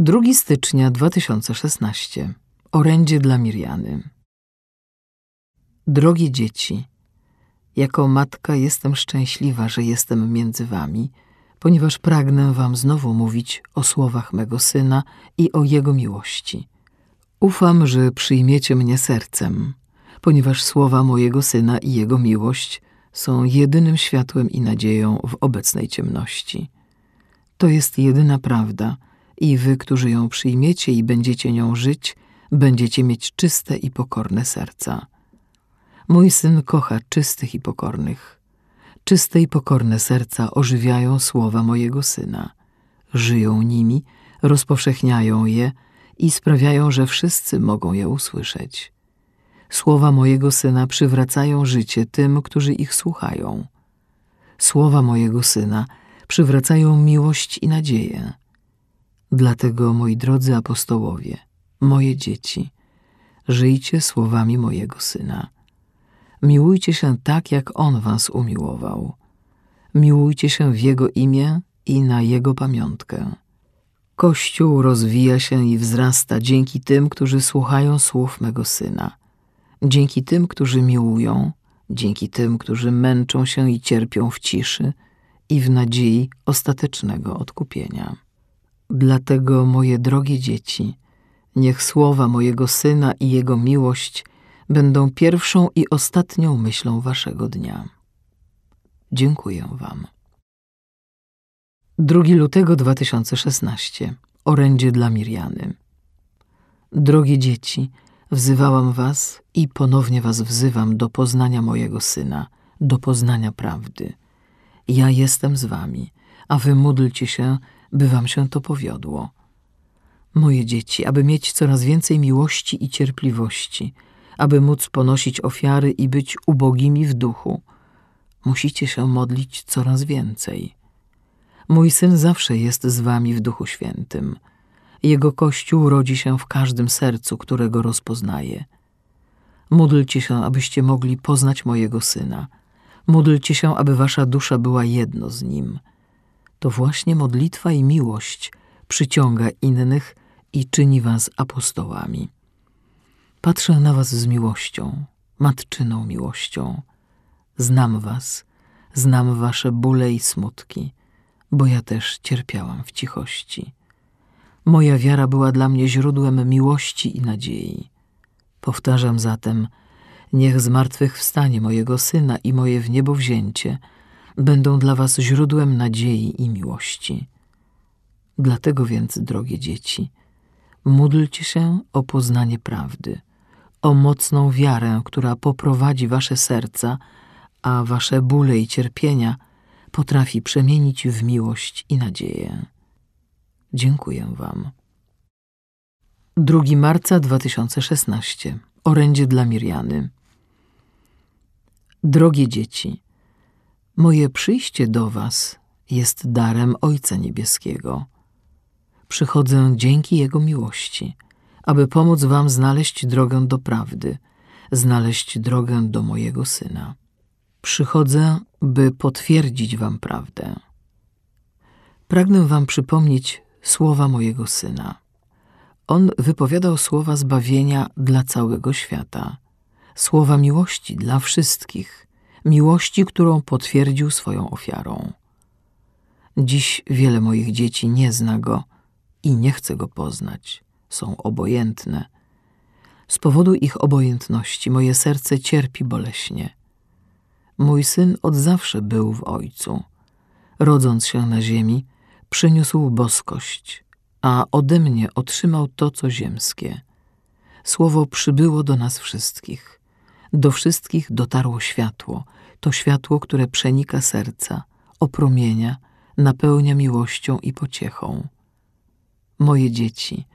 2 stycznia 2016. Orędzie dla Miriany. Drogie dzieci, jako matka jestem szczęśliwa, że jestem między wami, ponieważ pragnę wam znowu mówić o słowach mego syna i o jego miłości. Ufam, że przyjmiecie mnie sercem, ponieważ słowa mojego syna i jego miłość są jedynym światłem i nadzieją w obecnej ciemności. To jest jedyna prawda i wy, którzy ją przyjmiecie i będziecie nią żyć, będziecie mieć czyste i pokorne serca. Mój syn kocha czystych i pokornych. Czyste i pokorne serca ożywiają słowa mojego syna. Żyją nimi, rozpowszechniają je i sprawiają, że wszyscy mogą je usłyszeć. Słowa mojego syna przywracają życie tym, którzy ich słuchają. Słowa mojego syna przywracają miłość i nadzieję. Dlatego, moi drodzy apostołowie, moje dzieci, żyjcie słowami mojego syna. Miłujcie się tak, jak on was umiłował. Miłujcie się w jego imię i na jego pamiątkę. Kościół rozwija się i wzrasta dzięki tym, którzy słuchają słów mego syna, dzięki tym, którzy miłują, dzięki tym, którzy męczą się i cierpią w ciszy i w nadziei ostatecznego odkupienia. Dlatego, moje drogie dzieci, niech słowa mojego syna i jego miłość będą pierwszą i ostatnią myślą waszego dnia. Dziękuję wam. 2 lutego 2016. Orędzie dla Miriany. Drogie dzieci, wzywałam was i ponownie was wzywam do poznania mojego syna, do poznania prawdy. Ja jestem z wami, a wy módlcie się, by wam się to powiodło. Moje dzieci, aby mieć coraz więcej miłości i cierpliwości, aby móc ponosić ofiary i być ubogimi w duchu, musicie się modlić coraz więcej. Mój syn zawsze jest z wami w Duchu Świętym. Jego Kościół rodzi się w każdym sercu, którego rozpoznaje. Módlcie się, abyście mogli poznać mojego syna. Módlcie się, aby wasza dusza była jedno z nim. To właśnie modlitwa i miłość przyciąga innych i czyni was apostołami. Patrzę na was z miłością, matczyną miłością. Znam was, znam wasze bóle i smutki bo ja też cierpiałam w cichości. Moja wiara była dla mnie źródłem miłości i nadziei. Powtarzam zatem, niech zmartwychwstanie mojego Syna i moje w niebo wzięcie będą dla was źródłem nadziei i miłości. Dlatego więc, drogie dzieci, módlcie się o poznanie prawdy, o mocną wiarę, która poprowadzi wasze serca, a wasze bóle i cierpienia – potrafi przemienić w miłość i nadzieję. Dziękuję Wam. 2 marca 2016. Orędzie dla Miriany. Drogie dzieci, moje przyjście do Was jest darem Ojca Niebieskiego. Przychodzę dzięki Jego miłości, aby pomóc Wam znaleźć drogę do prawdy, znaleźć drogę do mojego Syna. Przychodzę, by potwierdzić wam prawdę. Pragnę wam przypomnieć słowa mojego syna. On wypowiadał słowa zbawienia dla całego świata, słowa miłości dla wszystkich, miłości, którą potwierdził swoją ofiarą. Dziś wiele moich dzieci nie zna go i nie chce go poznać, są obojętne. Z powodu ich obojętności moje serce cierpi boleśnie. Mój syn od zawsze był w Ojcu. Rodząc się na ziemi, przyniósł boskość, a ode mnie otrzymał to, co ziemskie. Słowo przybyło do nas wszystkich. Do wszystkich dotarło światło, to światło, które przenika serca, opromienia, napełnia miłością i pociechą. Moje dzieci,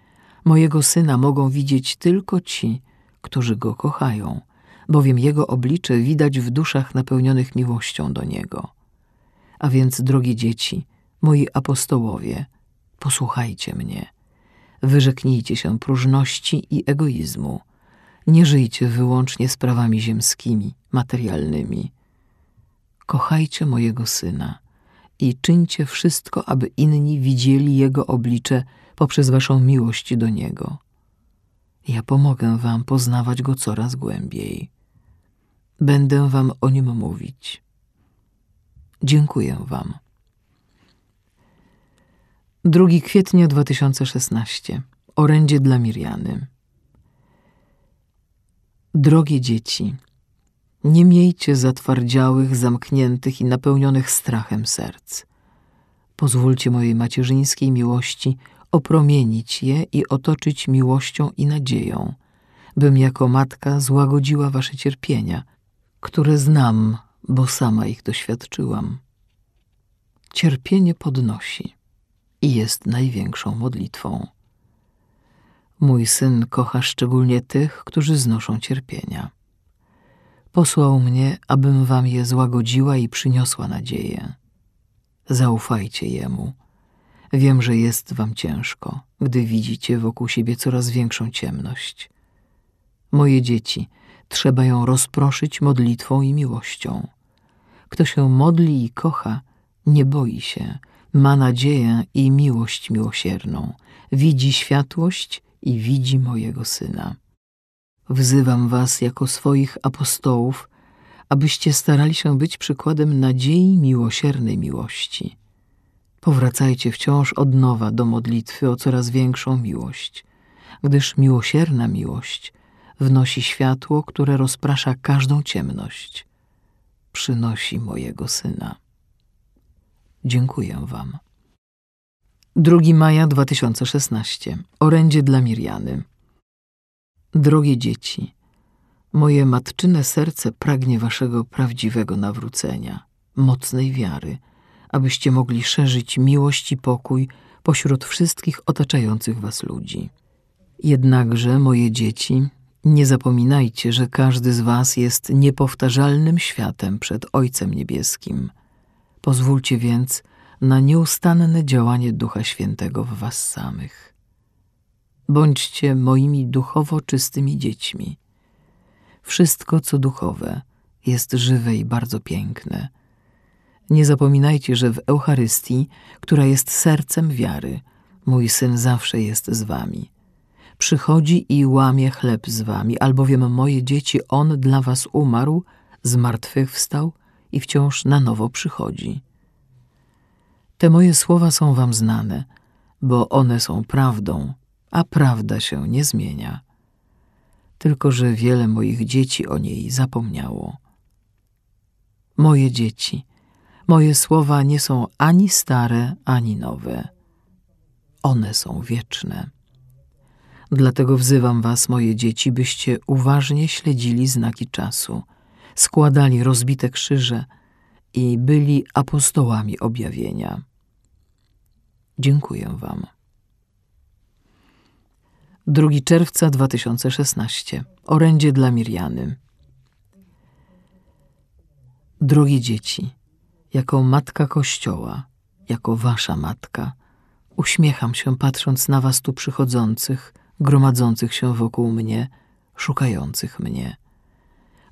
mojego syna mogą widzieć tylko ci, którzy go kochają – bowiem Jego oblicze widać w duszach napełnionych miłością do Niego. A więc, drogie dzieci, moi apostołowie, posłuchajcie mnie. Wyrzeknijcie się próżności i egoizmu. Nie żyjcie wyłącznie sprawami ziemskimi, materialnymi. Kochajcie mojego Syna i czyńcie wszystko, aby inni widzieli Jego oblicze poprzez waszą miłość do Niego. Ja pomogę wam poznawać Go coraz głębiej. Będę wam o Nim mówić. Dziękuję wam. 2 kwietnia 2016. Orędzie dla Miriany. Drogie dzieci, nie miejcie zatwardziałych, zamkniętych i napełnionych strachem serc. Pozwólcie mojej macierzyńskiej miłości opromienić je i otoczyć miłością i nadzieją, bym jako matka złagodziła wasze cierpienia, które znam, bo sama ich doświadczyłam. Cierpienie podnosi i jest największą modlitwą. Mój syn kocha szczególnie tych, którzy znoszą cierpienia. Posłał mnie, abym wam je złagodziła i przyniosła nadzieję. Zaufajcie jemu. Wiem, że jest wam ciężko, gdy widzicie wokół siebie coraz większą ciemność. Moje dzieci, trzeba ją rozproszyć modlitwą i miłością. Kto się modli i kocha, nie boi się, ma nadzieję i miłość miłosierną, widzi światłość i widzi mojego Syna. Wzywam was jako swoich apostołów, abyście starali się być przykładem nadziei miłosiernej miłości. Powracajcie wciąż od nowa do modlitwy o coraz większą miłość, gdyż miłosierna miłość wnosi światło, które rozprasza każdą ciemność. Przynosi mojego Syna. Dziękuję Wam. 2 maja 2016. Orędzie dla Miriany. Drogie dzieci, moje matczyne serce pragnie Waszego prawdziwego nawrócenia, mocnej wiary, abyście mogli szerzyć miłość i pokój pośród wszystkich otaczających Was ludzi. Jednakże, moje dzieci, nie zapominajcie, że każdy z Was jest niepowtarzalnym światem przed Ojcem Niebieskim. Pozwólcie więc na nieustanne działanie Ducha Świętego w Was samych. Bądźcie moimi duchowo czystymi dziećmi. Wszystko, co duchowe, jest żywe i bardzo piękne. Nie zapominajcie, że w Eucharystii, która jest sercem wiary, mój Syn zawsze jest z Wami przychodzi i łamie chleb z wami, albowiem moje dzieci, On dla was umarł, zmartwychwstał i wciąż na nowo przychodzi. Te moje słowa są wam znane, bo one są prawdą, a prawda się nie zmienia. Tylko, że wiele moich dzieci o niej zapomniało. Moje dzieci, moje słowa nie są ani stare, ani nowe. One są wieczne. Dlatego wzywam was, moje dzieci, byście uważnie śledzili znaki czasu, składali rozbite krzyże i byli apostołami objawienia. Dziękuję wam. 2 czerwca 2016. Orędzie dla Miriany. Drogie dzieci, jako matka Kościoła, jako wasza matka, uśmiecham się patrząc na was tu przychodzących, gromadzących się wokół mnie, szukających mnie.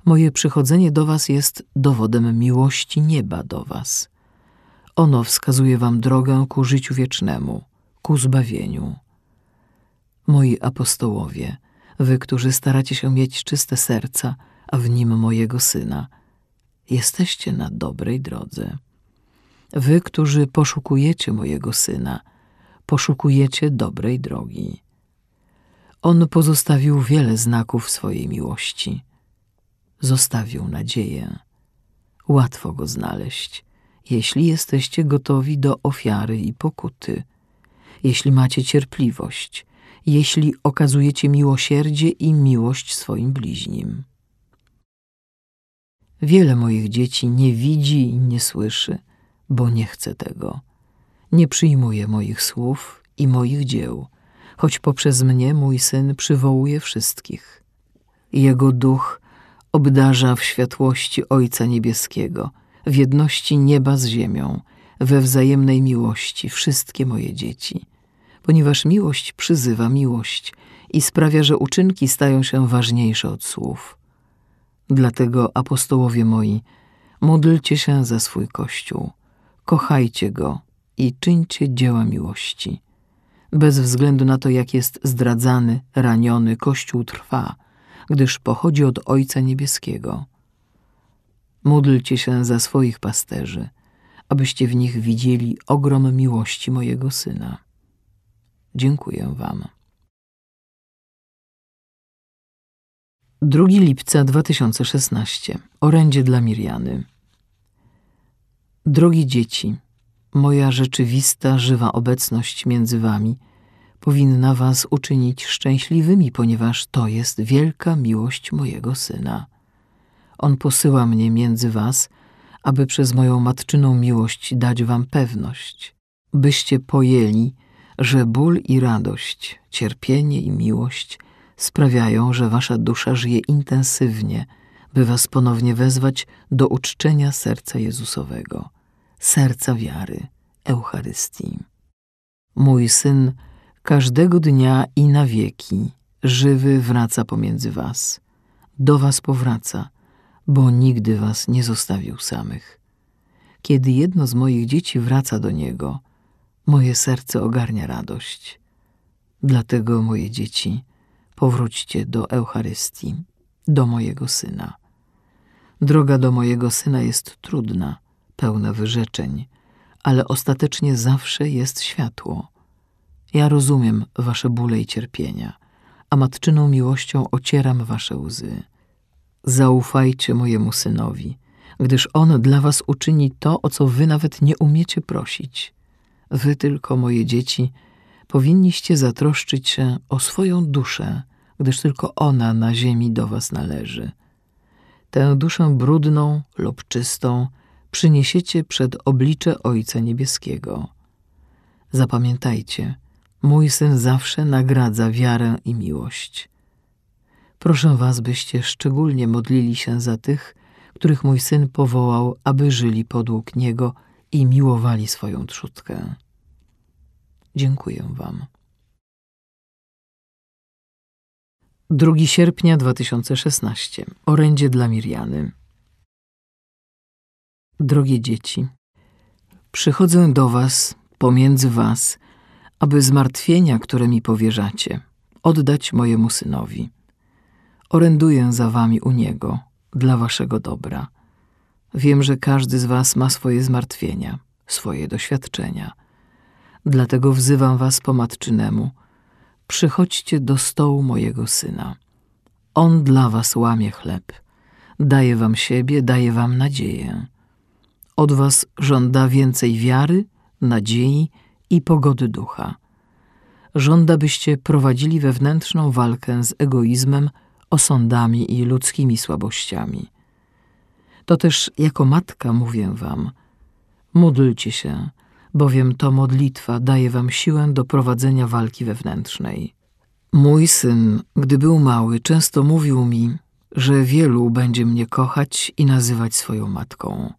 Moje przychodzenie do Was jest dowodem miłości nieba do Was. Ono wskazuje Wam drogę ku życiu wiecznemu, ku zbawieniu. Moi apostołowie, Wy, którzy staracie się mieć czyste serca, a w nim mojego Syna, jesteście na dobrej drodze. Wy, którzy poszukujecie mojego Syna, poszukujecie dobrej drogi. On pozostawił wiele znaków swojej miłości. Zostawił nadzieję. Łatwo go znaleźć, jeśli jesteście gotowi do ofiary i pokuty, jeśli macie cierpliwość, jeśli okazujecie miłosierdzie i miłość swoim bliźnim. Wiele moich dzieci nie widzi i nie słyszy, bo nie chce tego. Nie przyjmuje moich słów i moich dzieł – choć poprzez mnie mój Syn przywołuje wszystkich. Jego duch obdarza w światłości Ojca Niebieskiego, w jedności nieba z ziemią, we wzajemnej miłości wszystkie moje dzieci, ponieważ miłość przyzywa miłość i sprawia, że uczynki stają się ważniejsze od słów. Dlatego, apostołowie moi, módlcie się za swój Kościół, kochajcie go i czyńcie dzieła miłości Bez względu na to, jak jest zdradzany, raniony, Kościół trwa, gdyż pochodzi od Ojca Niebieskiego. Módlcie się za swoich pasterzy, abyście w nich widzieli ogrom miłości mojego Syna. Dziękuję Wam. 2 lipca 2016. Orędzie dla Miriany. Drogie dzieci, moja rzeczywista, żywa obecność między Wami powinna Was uczynić szczęśliwymi, ponieważ to jest wielka miłość mojego Syna. On posyła mnie między Was, aby przez moją matczyną miłość dać Wam pewność, byście pojęli, że ból i radość, cierpienie i miłość sprawiają, że Wasza dusza żyje intensywnie, by Was ponownie wezwać do uczczenia serca Jezusowego, serca wiary, Eucharystii. Mój Syn każdego dnia i na wieki żywy wraca pomiędzy Was, do Was powraca, bo nigdy Was nie zostawił samych. Kiedy jedno z moich dzieci wraca do Niego, moje serce ogarnia radość. Dlatego, moje dzieci, powróćcie do Eucharystii, do mojego Syna. Droga do mojego Syna jest trudna, pełna wyrzeczeń, ale ostatecznie zawsze jest światło. Ja rozumiem wasze bóle i cierpienia, a matczyną miłością ocieram wasze łzy. Zaufajcie mojemu synowi, gdyż on dla was uczyni to, o co wy nawet nie umiecie prosić. Wy tylko, moje dzieci, powinniście zatroszczyć się o swoją duszę, gdyż tylko ona na ziemi do was należy. Tę duszę brudną lub czystą przyniesiecie przed oblicze Ojca Niebieskiego. Zapamiętajcie, mój syn zawsze nagradza wiarę i miłość. Proszę was, byście szczególnie modlili się za tych, których mój syn powołał, aby żyli podług niego i miłowali swoją trzutkę. Dziękuję wam. 2 sierpnia 2016. Orędzie dla Miriany. Drogie dzieci, przychodzę do was, pomiędzy was, aby zmartwienia, które mi powierzacie, oddać mojemu synowi. Oręduję za wami u niego, dla waszego dobra. Wiem, że każdy z was ma swoje zmartwienia, swoje doświadczenia. Dlatego wzywam was po matczynemu. Przychodźcie do stołu mojego syna. On dla was łamie chleb. Daje wam siebie, daje wam nadzieję. Od was żąda więcej wiary, nadziei i pogody ducha. Żąda, byście prowadzili wewnętrzną walkę z egoizmem, osądami i ludzkimi słabościami. To też jako matka mówię wam, módlcie się, bowiem to modlitwa daje wam siłę do prowadzenia walki wewnętrznej. Mój syn, gdy był mały, często mówił mi, że wielu będzie mnie kochać i nazywać swoją matką.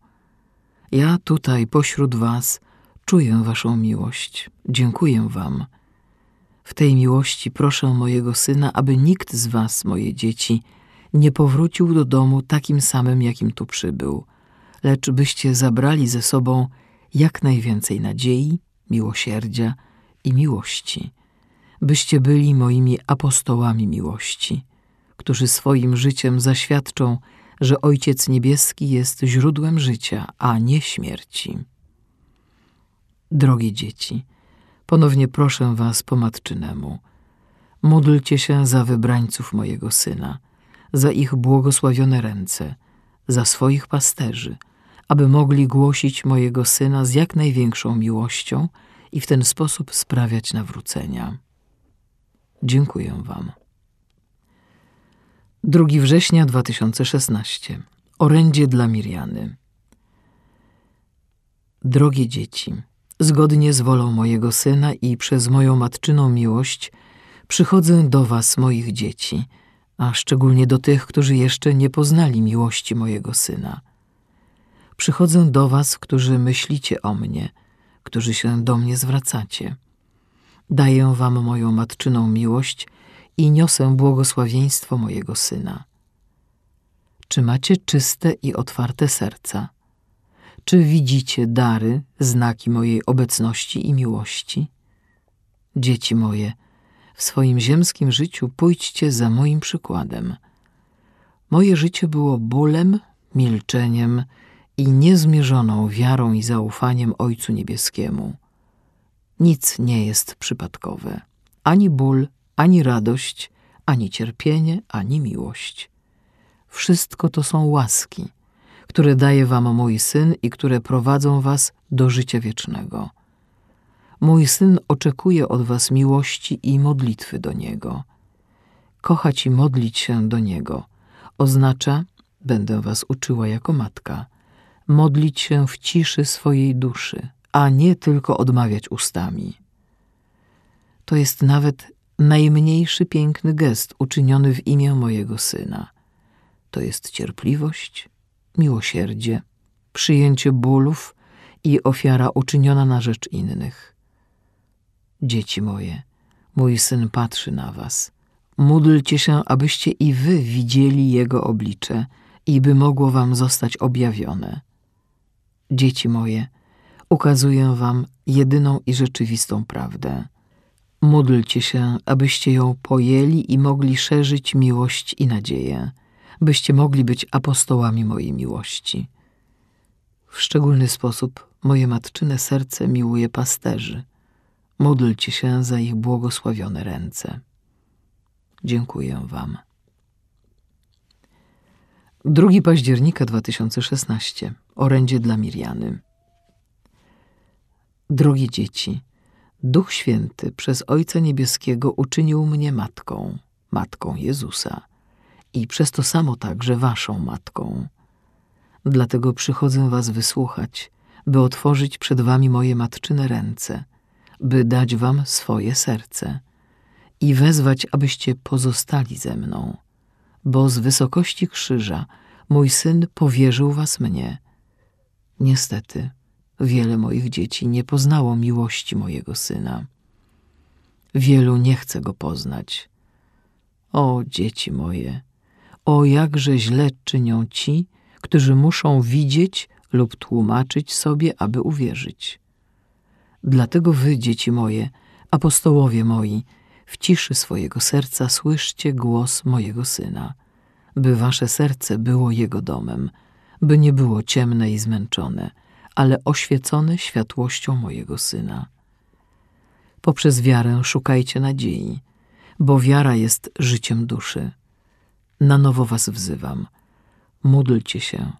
Ja tutaj pośród was czuję waszą miłość. Dziękuję wam. W tej miłości proszę mojego syna, aby nikt z was, moje dzieci, nie powrócił do domu takim samym, jakim tu przybył, lecz byście zabrali ze sobą jak najwięcej nadziei, miłosierdzia i miłości, byście byli moimi apostołami miłości, którzy swoim życiem zaświadczą, że Ojciec Niebieski jest źródłem życia, a nie śmierci. Drogie dzieci, ponownie proszę was po matczynemu. Módlcie się za wybrańców mojego Syna, za ich błogosławione ręce, za swoich pasterzy, aby mogli głosić mojego Syna z jak największą miłością i w ten sposób sprawiać nawrócenia. Dziękuję Wam. 2 września 2016. Orędzie dla Miriany. Drogie dzieci, zgodnie z wolą mojego Syna i przez moją matczyną miłość przychodzę do Was, moich dzieci, a szczególnie do tych, którzy jeszcze nie poznali miłości mojego Syna. Przychodzę do Was, którzy myślicie o mnie, którzy się do mnie zwracacie. Daję Wam moją matczyną miłość i niosę błogosławieństwo mojego Syna. Czy macie czyste i otwarte serca? Czy widzicie dary, znaki mojej obecności i miłości? Dzieci moje, w swoim ziemskim życiu pójdźcie za moim przykładem. Moje życie było bólem, milczeniem i niezmierzoną wiarą i zaufaniem Ojcu Niebieskiemu. Nic nie jest przypadkowe, ani ból, ani radość, ani cierpienie, ani miłość. Wszystko to są łaski, które daje wam mój Syn i które prowadzą was do życia wiecznego. Mój Syn oczekuje od was miłości i modlitwy do Niego. Kochać i modlić się do Niego oznacza, będę was uczyła jako matka, modlić się w ciszy swojej duszy, a nie tylko odmawiać ustami. To jest nawet najmniejszy piękny gest uczyniony w imię mojego Syna. To jest cierpliwość, miłosierdzie, przyjęcie bólów i ofiara uczyniona na rzecz innych. Dzieci moje, mój Syn patrzy na was. Módlcie się, abyście i wy widzieli Jego oblicze i by mogło wam zostać objawione. Dzieci moje, ukazuję wam jedyną i rzeczywistą prawdę. Módlcie się, abyście ją pojęli i mogli szerzyć miłość i nadzieję, byście mogli być apostołami mojej miłości. W szczególny sposób moje matczyne serce miłuje pasterzy. Módlcie się za ich błogosławione ręce. Dziękuję Wam. 2 października 2016. Orędzie dla Miriany. Drogie dzieci, Duch Święty przez Ojca Niebieskiego uczynił mnie matką, matką Jezusa i przez to samo także waszą matką. Dlatego przychodzę was wysłuchać, by otworzyć przed wami moje matczyne ręce, by dać wam swoje serce i wezwać, abyście pozostali ze mną, bo z wysokości krzyża mój syn powierzył was mnie. Niestety, wiele moich dzieci nie poznało miłości mojego syna. Wielu nie chce go poznać. O, dzieci moje, o jakże źle czynią ci, którzy muszą widzieć lub tłumaczyć sobie, aby uwierzyć. Dlatego wy, dzieci moje, apostołowie moi, w ciszy swojego serca słyszcie głos mojego Syna, by wasze serce było Jego domem, by nie było ciemne i zmęczone, ale oświecone światłością mojego Syna. Poprzez wiarę szukajcie nadziei, bo wiara jest życiem duszy. Na nowo was wzywam. Módlcie się,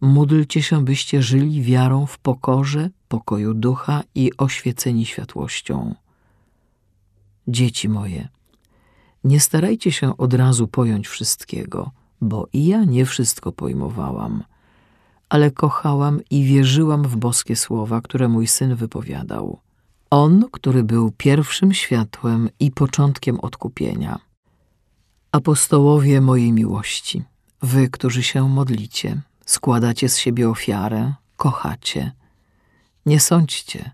módlcie się, byście żyli wiarą w pokorze, pokoju ducha i oświeceni światłością. Dzieci moje, nie starajcie się od razu pojąć wszystkiego, bo i ja nie wszystko pojmowałam, ale kochałam i wierzyłam w boskie słowa, które mój syn wypowiadał. On, który był pierwszym światłem i początkiem odkupienia. Apostołowie mojej miłości, wy, którzy się modlicie, składacie z siebie ofiarę, kochacie. Nie sądźcie,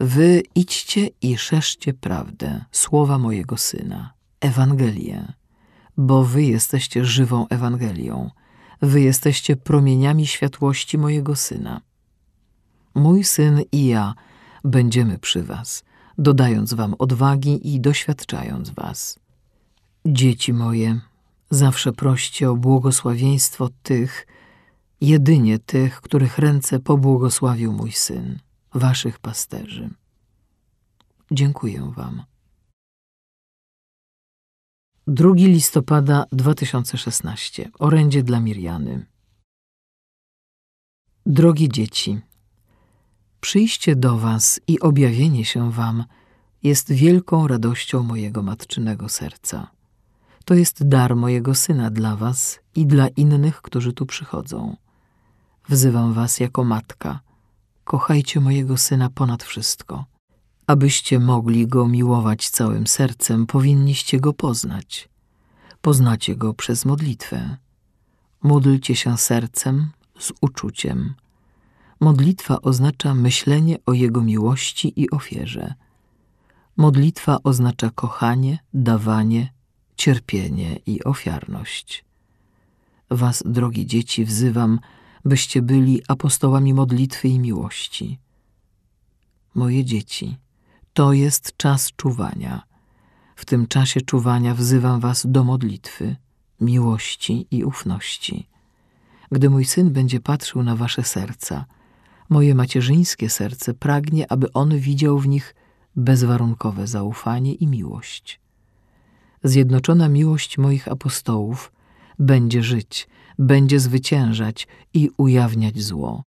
wy idźcie i szerzcie prawdę, słowa mojego Syna, Ewangelię, bo wy jesteście żywą Ewangelią, wy jesteście promieniami światłości mojego Syna. Mój Syn i ja będziemy przy was, dodając wam odwagi i doświadczając was. Dzieci moje, zawsze proście o błogosławieństwo tych, jedynie tych, których ręce pobłogosławił mój Syn, waszych pasterzy. Dziękuję wam. 2 listopada 2016. Orędzie dla Miriany. Drogie dzieci, przyjście do was i objawienie się wam jest wielką radością mojego matczynego serca. To jest dar mojego syna dla was i dla innych, którzy tu przychodzą. Wzywam was jako matka. Kochajcie mojego syna ponad wszystko. Abyście mogli go miłować całym sercem, powinniście go poznać. Poznacie go przez modlitwę. Módlcie się sercem, z uczuciem. Modlitwa oznacza myślenie o jego miłości i ofierze. Modlitwa oznacza kochanie, dawanie, cierpienie i ofiarność. Was, drogie dzieci, wzywam, byście byli apostołami modlitwy i miłości. Moje dzieci, To jest czas czuwania. W tym czasie czuwania wzywam was do modlitwy, miłości i ufności. Gdy mój syn będzie patrzył na wasze serca, moje macierzyńskie serce pragnie, aby on widział w nich bezwarunkowe zaufanie i miłość. Zjednoczona miłość moich apostołów będzie żyć, będzie zwyciężać i ujawniać zło.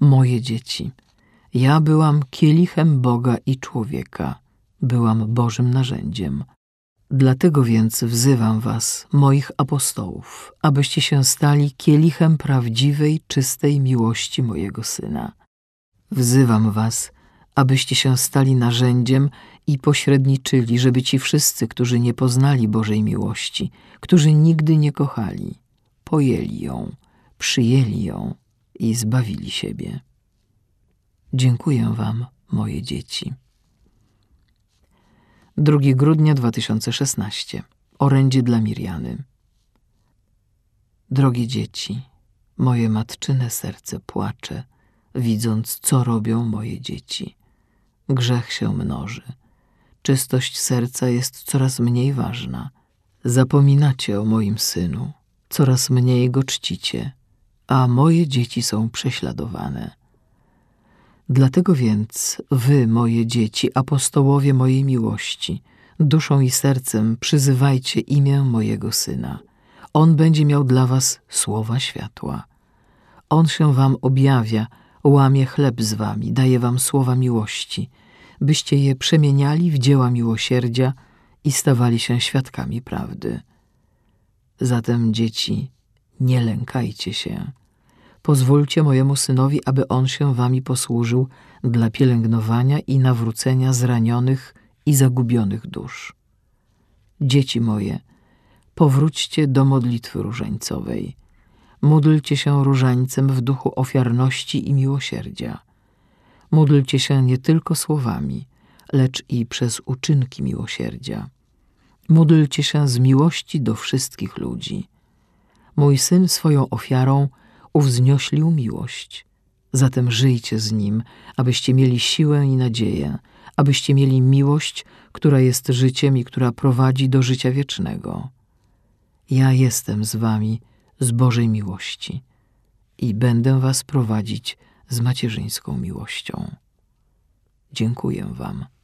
Moje dzieci, ja byłam kielichem Boga i człowieka, byłam Bożym narzędziem. Dlatego więc wzywam was, moich apostołów, abyście się stali kielichem prawdziwej, czystej miłości mojego Syna. Wzywam was, abyście się stali narzędziem i pośredniczyli, żeby ci wszyscy, którzy nie poznali Bożej miłości, którzy nigdy nie kochali, pojęli ją, przyjęli ją i zbawili siebie. Dziękuję Wam, moje dzieci. 2 grudnia 2016. Orędzie dla Miriany. Drogie dzieci, moje matczyne serce płacze, widząc, co robią moje dzieci. Grzech się mnoży. Czystość serca jest coraz mniej ważna. Zapominacie o moim synu, coraz mniej go czcicie, a moje dzieci są prześladowane. Dlatego więc wy, moje dzieci, apostołowie mojej miłości, duszą i sercem przyzywajcie imię mojego Syna. On będzie miał dla was słowa światła. On się wam objawia, łamie chleb z wami, daje wam słowa miłości, byście je przemieniali w dzieła miłosierdzia i stawali się świadkami prawdy. Zatem, dzieci, nie lękajcie się. Pozwólcie mojemu synowi, aby on się wami posłużył dla pielęgnowania i nawrócenia zranionych i zagubionych dusz. Dzieci moje, powróćcie do modlitwy różańcowej. Módlcie się różańcem w duchu ofiarności i miłosierdzia. Módlcie się nie tylko słowami, lecz i przez uczynki miłosierdzia. Módlcie się z miłości do wszystkich ludzi. Mój syn swoją ofiarą uwznioślił miłość. Zatem żyjcie z nim, abyście mieli siłę i nadzieję, abyście mieli miłość, która jest życiem i która prowadzi do życia wiecznego. Ja jestem z wami z Bożej miłości i będę was prowadzić z macierzyńską miłością. Dziękuję wam.